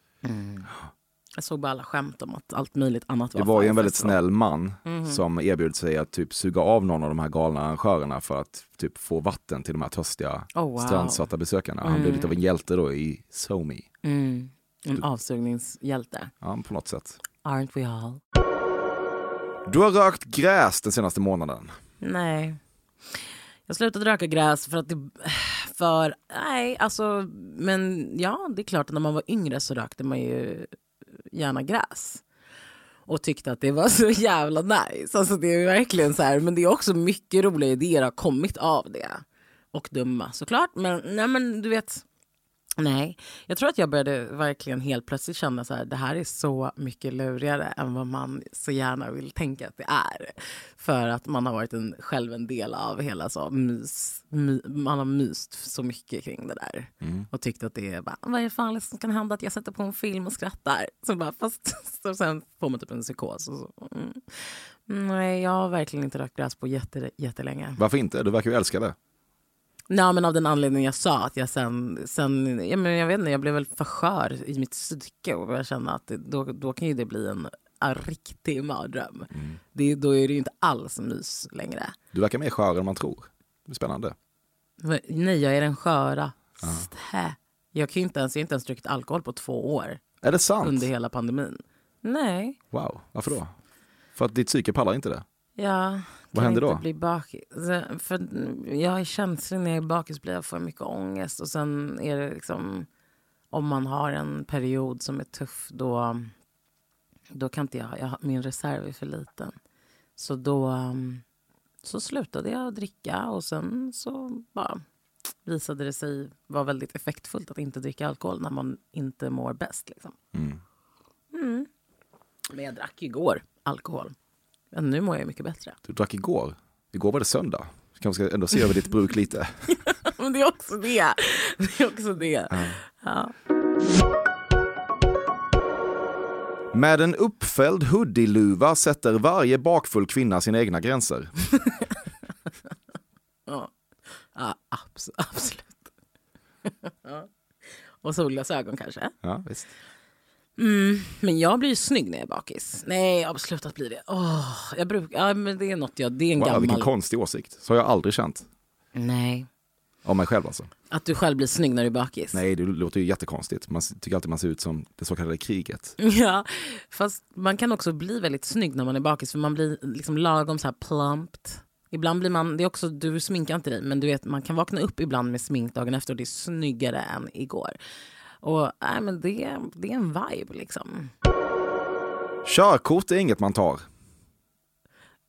Jag såg bara alla skämt om att allt möjligt annat var Det var ju en väldigt snäll man Mhm. som erbjöd sig att typ suga av någon av de här galna arrangörerna för att typ få vatten till de här törstiga Oh, wow. strandsatta besökarna. Han blev Mm. lite av en hjälte då i SoMe. Mm. En avsugningshjälte. Ja, på något sätt. Aren't we all? Du har rökt gräs den senaste månaden. Nej. Jag slutade röka gräs för att det... För, nej, alltså, men ja, det är klart att när man var yngre så rökte man ju gärna gräs. Och tyckte att det var så jävla nice. Alltså det är verkligen så här, men det är också mycket roliga idéer har kommit av det. Och dumma såklart, men nej men du vet. Nej, jag tror att jag började verkligen helt plötsligt känna så här, det här är så mycket lurigare än vad man så gärna vill tänka att det är. För att man har varit en, själv en del av hela så mys, my, man har myst så mycket kring det där. Och tyckt att det är bara, vad är det farligaste som kan hända att jag sätter på en film och skrattar? Så bara, fast så sen får man typ en psykos. Och så, mm. Nej, jag har verkligen inte rökt gräs på jätte, jättelänge. Varför inte? Du verkar ju älska det. Nej, men av den anledningen jag sa att jag sen, sen ja, men jag vet inte, jag blev väl för skör i mitt psyke och jag kände att det, då, då kan ju det bli en, en riktig mardröm. Det, då är det ju inte alls mys längre. Du verkar mer skör än man tror. Det är spännande. Men Nej, jag är den sköra. Stä. Jag, kan inte ens, jag har inte ens druckit alkohol på två år Är det sant? under hela pandemin. Nej. Wow, varför då? För att ditt psyke pallar inte det? Ja, Vad händer då? Bli bakis. Så- För jag är känslig när jag är bakis blir jag får mycket ångest och sen är det liksom om man har en period som är tuff då, då kan inte jag, jag min reserv är för liten. Så då um, så slutade jag dricka och sen så bara visade det sig vara väldigt effektfullt att inte dricka alkohol när man inte mår bäst. Liksom. Mm. Mm. Men jag drack ju igår alkohol. Men nu mår jag mycket bättre. Du drack igår. Igår var det söndag. Vi kanske ska ändå se över ditt bruk lite. Men det är också det. Det är också det. Ja. Med en uppfälld hoodie-luva sätter varje bakfull kvinna sina egna gränser. Ja, ja abs- absolut. Och solglasögon kanske. Ja, visst. Mm, men jag blir ju snygg när jag är bakis. Nej, jag har slutat bli det. Åh, jag brukar, ja, men det är något jag, det är en Wow, vilken gammal... konstig åsikt. Så har jag aldrig känt. Nej. Av mig själv alltså. Att du själv blir snygg när du är bakis? Nej, det låter ju jättekonstigt. Man tycker alltid man ser ut som det så kallade kriget. Ja, fast man kan också bli väldigt snygg när man är bakis för man blir liksom lagom så här plumpt. Ibland blir man, det är också, du sminkar inte dig men du vet man kan vakna upp ibland med smink dagen efter och det är snyggare än igår. Och nej, men det, det är en vibe liksom. Körkort är inget man tar.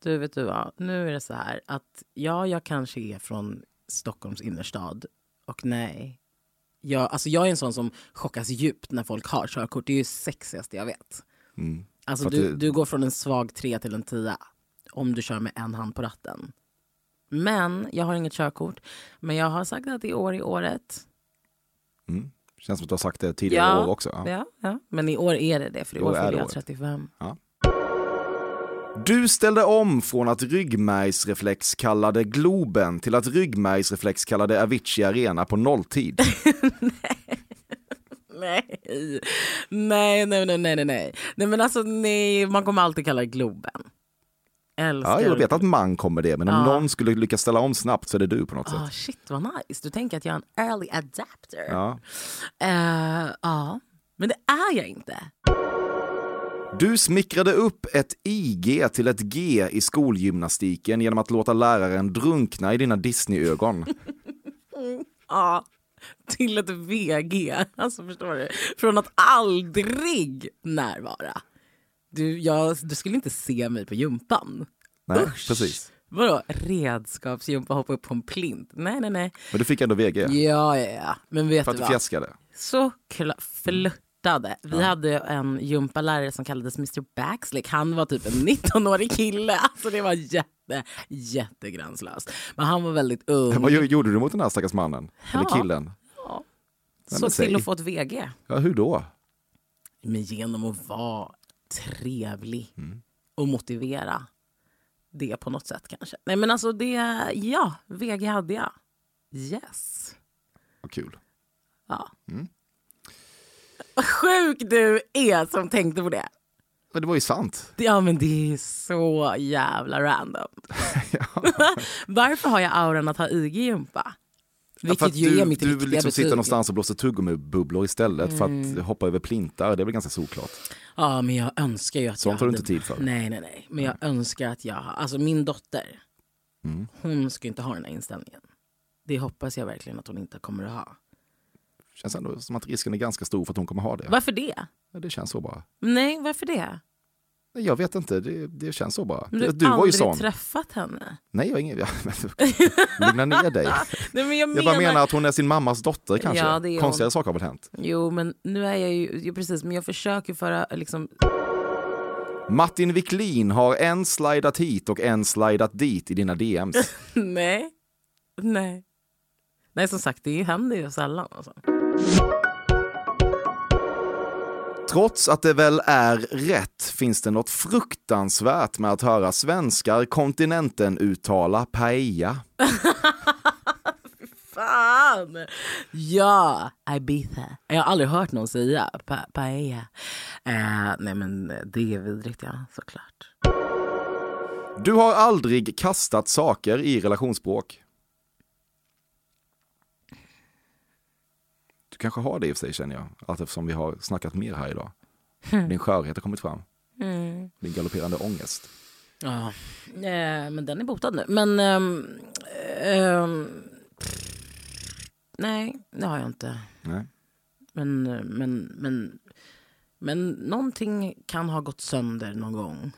Du vet du vad, nu är det så här att ja, jag kanske är från Stockholms innerstad och nej. Jag, alltså jag är en sån som chockas djupt när folk har körkort. Det är ju sexigaste jag vet. Mm. Alltså du, det- du går från en svag tre till en tia. om du kör med en hand på ratten. Men jag har inget körkort. Men jag har sagt att i år är året. Mm. Känns som att du har sagt det tidigare Ja, år också. Ja, ja. Men i år är det det, för i år fyller jag året. 35. Du ställde om från att ryggmärgsreflex kallade Globen till att ryggmärgsreflex kallade Avicii Arena på nolltid. Nej. nej, nej, nej, nej, nej, nej. Nej, men alltså nej, man kommer alltid kalla det Globen. Älskar Ja, jag vet att man kommer det, men om Ja. någon skulle lyckas ställa om snabbt så är det du på något Ah, sätt. shit vad nice. Du tänker att jag är en early adapter. Ja. Eh, ja, men det är jag inte. Du smickrade upp ett IG till ett G i skolgymnastiken genom att låta läraren drunkna i dina Disney-ögon. Ja, till ett VG. Alltså förstår du? Från att aldrig närvara. Du, jag, du skulle inte se mig på gympan. Nej, Usch. precis. Vadå redskapsgympa, hoppa upp på en plint? Nej, nej, nej. Men du fick ändå VG. Ja, ja, ja. Men vet För att du du fjäskade. Såklart. Flörtade. Vi hade en gympalärare som kallades Mr Backslick. Han var typ en 19-årig kille. Alltså det var jätte, jättegränslöst. Men han var väldigt ung. Vad gjorde du mot den här stackars mannen? Eller Ja. killen? Ja. Nej, Så men säg. till att få ett VG. Ja, hur då? Men genom att vara trevlig Mm. och motivera det på något sätt kanske. Nej men alltså det, ja, VG hade jag. Yes. Vad kul. Ja. Mm. Vad sjuk du är som tänkte på det. Men det var ju sant. Ja men det är så jävla random. Varför har jag auran att ha IG-gympa? Ja, Vilket för att ju du, är mitt du riktiga liksom sitter betyg. någonstans och blåser tuggummibubblor istället för Mm. att hoppa över plintar. Det är väl ganska såklart. Ja men jag önskar ju att Sånt jag har du inte tid för. Nej nej nej. Men jag önskar att jag har... Alltså min dotter. Mm. Hon ska inte ha den här inställningen. Det hoppas jag verkligen att hon inte kommer att ha. Känns ändå som att risken är ganska stor för att hon kommer ha det. Varför det? Ja, Det känns så bara. Nej, varför det? Nej, Jag vet inte, det, det känns så bara. Men du Du var ju aldrig sån. träffat henne. Nej, jag har ingen... Lugna ner dig. Nej, men jag, Jag bara menar att hon är sin mammas dotter kanske. Ja, det är hon. Konstigare saker har väl hänt. Jo, men nu är jag ju... ju precis, men jag försöker föra liksom... Martin Wiklin har en slidat hit och en slidat dit i dina DMs. Nej. Nej. Nej, som sagt, det händer ju sällan. Alltså. Trots att det väl är rätt finns det något fruktansvärt med att höra svenskar kontinenten uttala paella. Fan! Ja, Ibiza. Jag har aldrig hört någon säga pa paella. Eh, nej, men det är vidrigt, ja. Såklart. Du har aldrig kastat saker i relationsbråk. Du kanske har det i och för sig känner jag, allt eftersom vi har snackat mer här idag. Din skörhet har kommit fram. Mm. Din galopperande ångest. Ja, eh, men den är botad nu. Men... ehm, ehm, nej, det har jag inte. Nej. Men, men, men, men någonting kan ha gått sönder någon gång.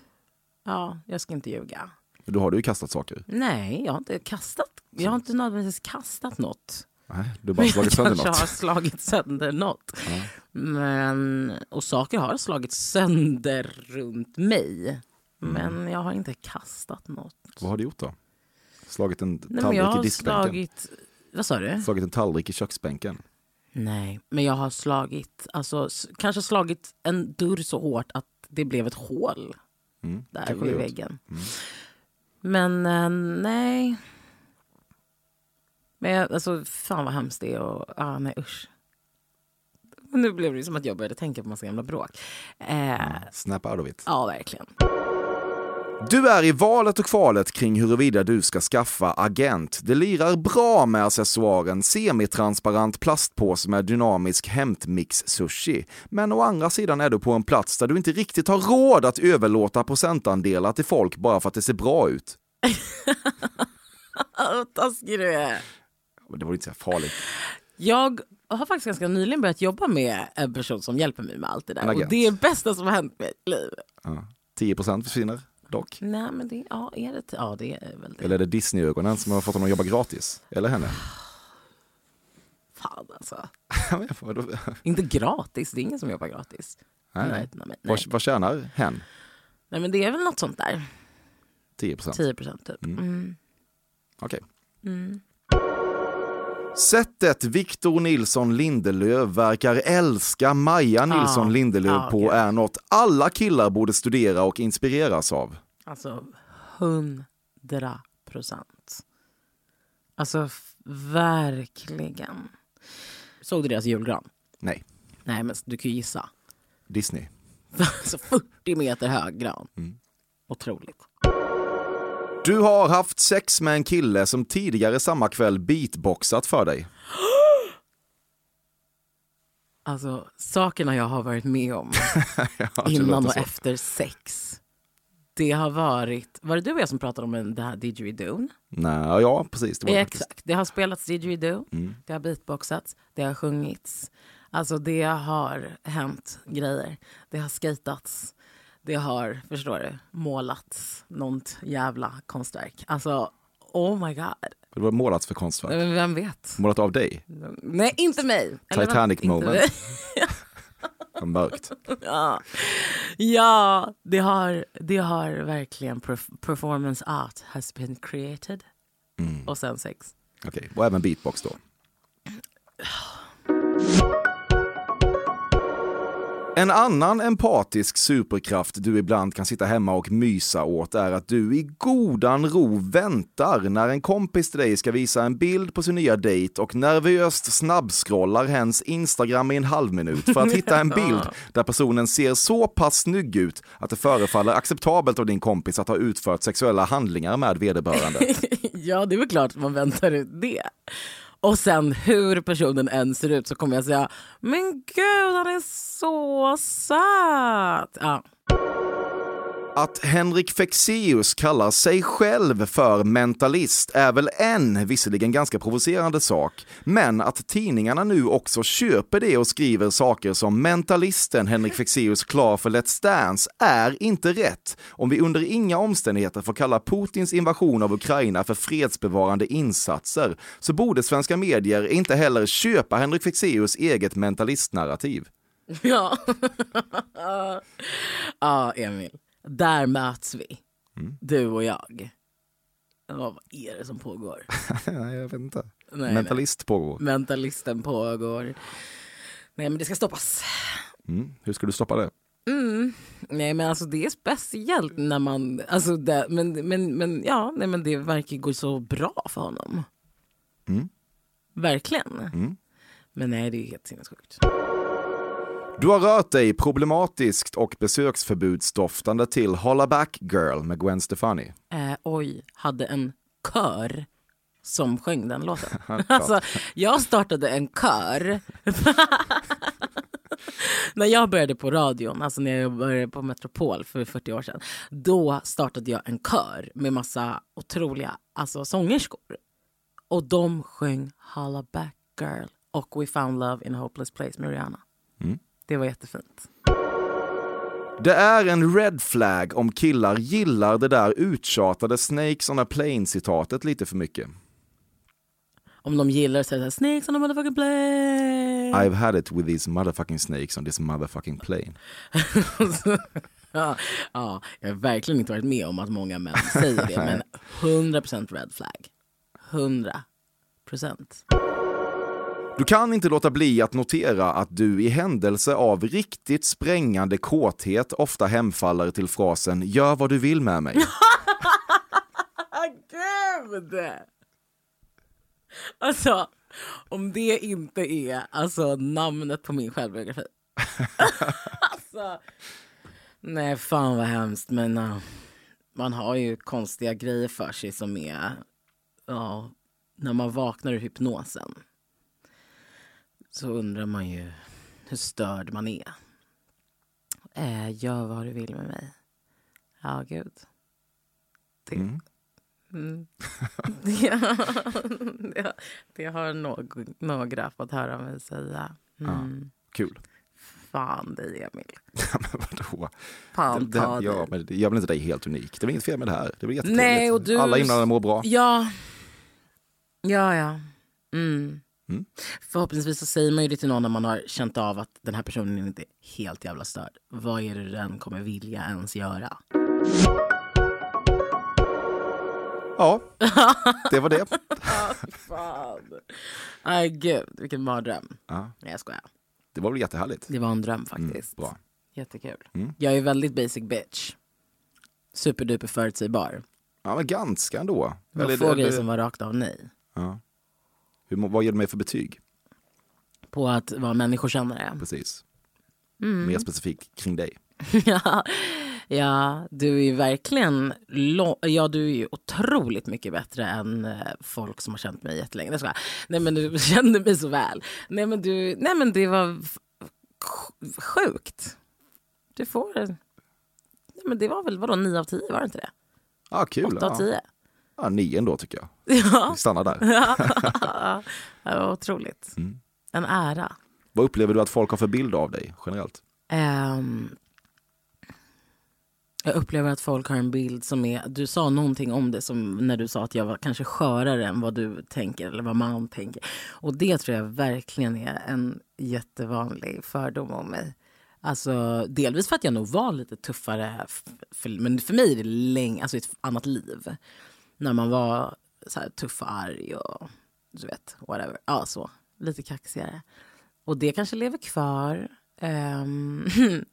Ja, jag ska inte ljuga. Då har du ju kastat saker. Nej, jag har inte kastat. Jag har inte nödvändigtvis kastat något. Nej, du har bara slagit jag sönder kanske har något. slagit sönder något. Ja. Men, och saker har slagit sönder runt mig. Men jag har inte kastat något. Vad har du gjort då? Slagit en Nej, tallrik jag i har diskbänken? slagit... Vad sa du? Slagit en tallrik i köksbänken? Nej, men jag har slagit, alltså, kanske slagit en dörr så hårt att det blev ett hål Mm, där vid väggen. Mm. Men eh, nej. Men jag, alltså, fan vad hemskt det är. Och, ah, nej usch. Nu blev det som att jag började tänka på massa gamla bråk. Eh, Snap out of it. ja, verkligen. Du är i valet och kvalet kring huruvida du ska skaffa agent. Det lirar bra med accessoaren semitransparent plastpåse med dynamisk hämtmix-sushi. Men å andra sidan är du på en plats där du inte riktigt har råd att överlåta procentandelar till folk bara för att det ser bra ut. Vad taskig du är. Det var inte så farligt. Jag har faktiskt ganska nyligen börjat jobba med en person som hjälper mig med allt det där. Och det är det bästa som har hänt mig i livet. Ja. 10% försvinner dock. Nej men det, ja, är det, ja, det är väl det. Eller är det Disney-ögonen som har fått honom att jobba gratis? Eller henne? Fan alltså. Inte gratis, det är ingen som jobbar gratis. Nej, Nej, nej. nej, nej. Vad, tjänar hen? Nej men det är väl något sånt där. 10 procent. 10 procent typ. Mm. Mm. Okej. Mm. Sättet Victor Nilsson Lindelöf verkar älska Maja Nilsson Ja, Lindelöf ja, på gud. är något alla killar borde studera och inspireras av. Alltså hundra procent. Alltså verkligen. Såg du deras julgran? Nej, Nej men du kan ju gissa. Disney. Alltså 40 meter hög gran. Mm. Otroligt. Du har haft sex med en kille som tidigare samma kväll beatboxat för dig. Alltså sakerna jag har varit med om Ja, innan och så. efter sex. Det har varit, var det du och jag som pratade om det här didgeridoo? Nej, ja, precis. Det faktiskt. Exakt, det har spelats didgeridoo, Mm. det har beatboxats, det har sjungits. Alltså det har hänt grejer. Det har skatats, det har, förstår du, målats något jävla konstverk. Alltså, oh my god. Det var målat för konstverk. Men Vem vet? Målat av dig. Nej, inte mig. Eller Titanic vad? Inte moment. mig. Mörkt. ja. ja, det har, det har verkligen perf- performance art has been created. Mm. Och sen sex. Okej, och även beatbox då. En annan empatisk superkraft du ibland kan sitta hemma och mysa åt är att du i godan ro väntar när en kompis till dig ska visa en bild på sin nya dejt och nervöst snabbscrollar hens Instagram i en halv minut för att hitta en bild där personen ser så pass snygg ut att det förefaller acceptabelt av din kompis att ha utfört sexuella handlingar med vederbörande. ja, det är väl klart att man väntar ut det. Och sen hur personen än ser ut så kommer jag säga Men gud, han är så söt! Ja. Att Henrik Fexeus kallar sig själv för mentalist är väl en, visserligen ganska provocerande sak, men att tidningarna nu också köper det och skriver saker som mentalisten Henrik Fexeus klar för Let's Dance är inte rätt om vi under inga omständigheter får kalla Putins invasion av Ukraina för fredsbevarande insatser så borde svenska medier inte heller köpa Henrik Fexeus eget mentalistnarrativ. Ja. ja, Emil. Där möts vi. Mm. Du och jag. Ja, vad är det som pågår? Nej, jag vet inte. Nej, Mentalist pågår. Mentalisten pågår. Nej, men det ska stoppas. Mm. Hur ska du stoppa det? Mm. Nej men alltså det är speciellt när man, alltså det, men, men, men ja, nej, men det verkar gå så bra för honom. Mm. Verkligen. Mm. Men nej det är helt sinnessjukt. Du har rört dig problematiskt och besöksförbudsdoftande till Holla Back Girl med Gwen Stefani. Eh, oj, hade en kör som sjöng den låten. Alltså, jag startade en kör. när jag började på radion, alltså när jag började på Metropol för 40 år sedan. Då startade jag en kör med massa otroliga alltså, sångerskor. Och de sjöng Holla back girl och We found love in a hopeless place med Rihanna. Mm. Det var jättefint. Det är en red flag om killar gillar det där uttjatade Snakes on a plane-citatet lite för mycket. Om de gillar att säga snakes on a motherfucking plane. I've had it with these motherfucking snakes on this motherfucking plane. ja, ja, jag har verkligen inte varit med om att många män säger det, men 100% red flag. 100%. Du kan inte låta bli att notera att du i händelse av riktigt sprängande kåthet ofta hemfaller till frasen “gör vad du vill med mig”. Gud! Alltså, om det inte är alltså, namnet på min självbiografi. alltså, nej, fan vad hemskt. Men uh, man har ju konstiga grejer för sig som är... Ja, när man vaknar ur hypnosen så undrar man ju hur störd man är. Eh, gör vad du vill med mig. Ja, gud. Det, Mm. Mm. det, det, det har nog, några fått höra mig säga. Mm. Kul. Fan dig, Emil. men vadå? Fan det, ta det, ja, men gör väl inte dig helt unik? Det är inget fel med det här? Det? Nej, och du... Alla inblandade mår bra. Ja. Ja, ja. Mm. Mm. Förhoppningsvis så säger man ju det till någon när man har känt av att den här personen är inte helt jävla störd. Vad är det den kommer vilja ens göra? Ja, det var det. Fan. Aj gud, vilken mardröm. Ja. Nej jag skojar. Det var väl jättehärligt. Det var en dröm faktiskt. bra. Jättekul. Mm. Jag är väldigt basic bitch. Superduper förutsägbar. Ja, men ganska ändå. Det var Eller- få eller- grejer som var rakt av nej. Ja. Hur, vad ger du mig för betyg? På att vara människokännare. Precis. Mm. Mer specifikt kring dig. ja, ja, du är verkligen ja, du är otroligt mycket bättre än eh, folk som har känt mig jättelänge. Jag. Nej men du kände mig så väl. Nej men, du, nej, men det var sjukt. Du får... Nej, men det var väl vadå, 9 av 10, var det inte det? Ja, kul. 8 av ja. 10. Ja, nio ändå tycker jag. Ja. Vi stannar där. ja, det var otroligt. Mm. En ära. Vad upplever du att folk har för bild av dig generellt? Ehm, jag upplever att folk har en bild som är... Du sa någonting om det som när du sa att jag var kanske skörare än vad du tänker eller vad man tänker. Och det tror jag verkligen är en jättevanlig fördom om mig. Alltså, delvis för att jag nog var lite tuffare, för, men för mig är det länge, alltså ett annat liv. När man var så här, tuff och arg och du vet, whatever. Ja, så. Lite kaxigare. Och det kanske lever kvar. Ehm,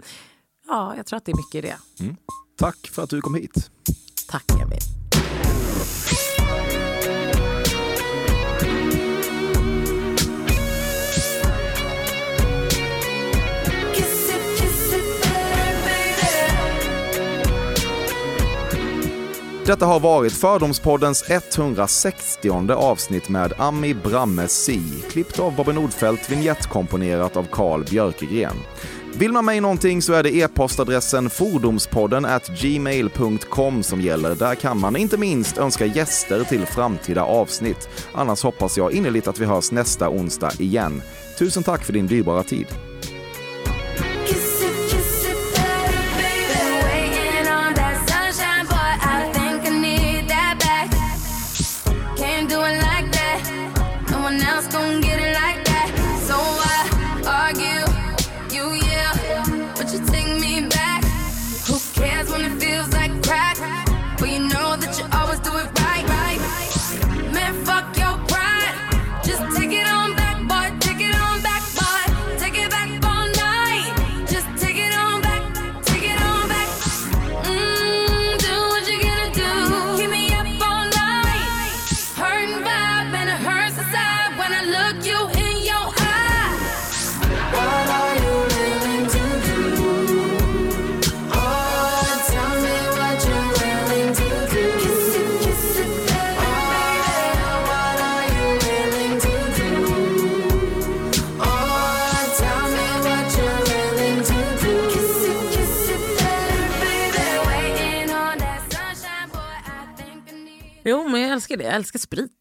ja, jag tror att det är mycket i det. Mm. Tack för att du kom hit. Tack Emil. Detta har varit Fördomspoddens 160 avsnitt med Ami Bramme Si, klippt av Bobby Nordfeldt, vignettkomponerat av Carl Björkegren. Vill man mig någonting så är det e-postadressen fordomspodden at gmail.com som gäller. Där kan man inte minst önska gäster till framtida avsnitt. Annars hoppas jag innerligt att vi hörs nästa onsdag igen. Tusen tack för din dyrbara tid. Älskar det. Jag älskar sprit.